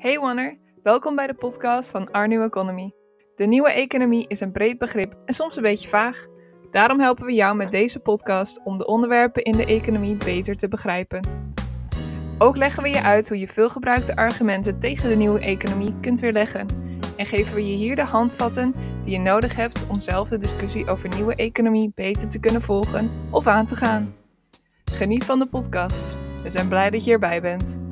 Hey Wanner, welkom bij de podcast van Our New Economy. De nieuwe economie is een breed begrip en soms een beetje vaag. Daarom helpen we jou met deze podcast om de onderwerpen in de economie beter te begrijpen. Ook leggen we je uit hoe je veelgebruikte argumenten tegen de nieuwe economie kunt weerleggen. En geven we je hier de handvatten die je nodig hebt om zelf de discussie over nieuwe economie beter te kunnen volgen of aan te gaan. Geniet van de podcast. We zijn blij dat je erbij bent.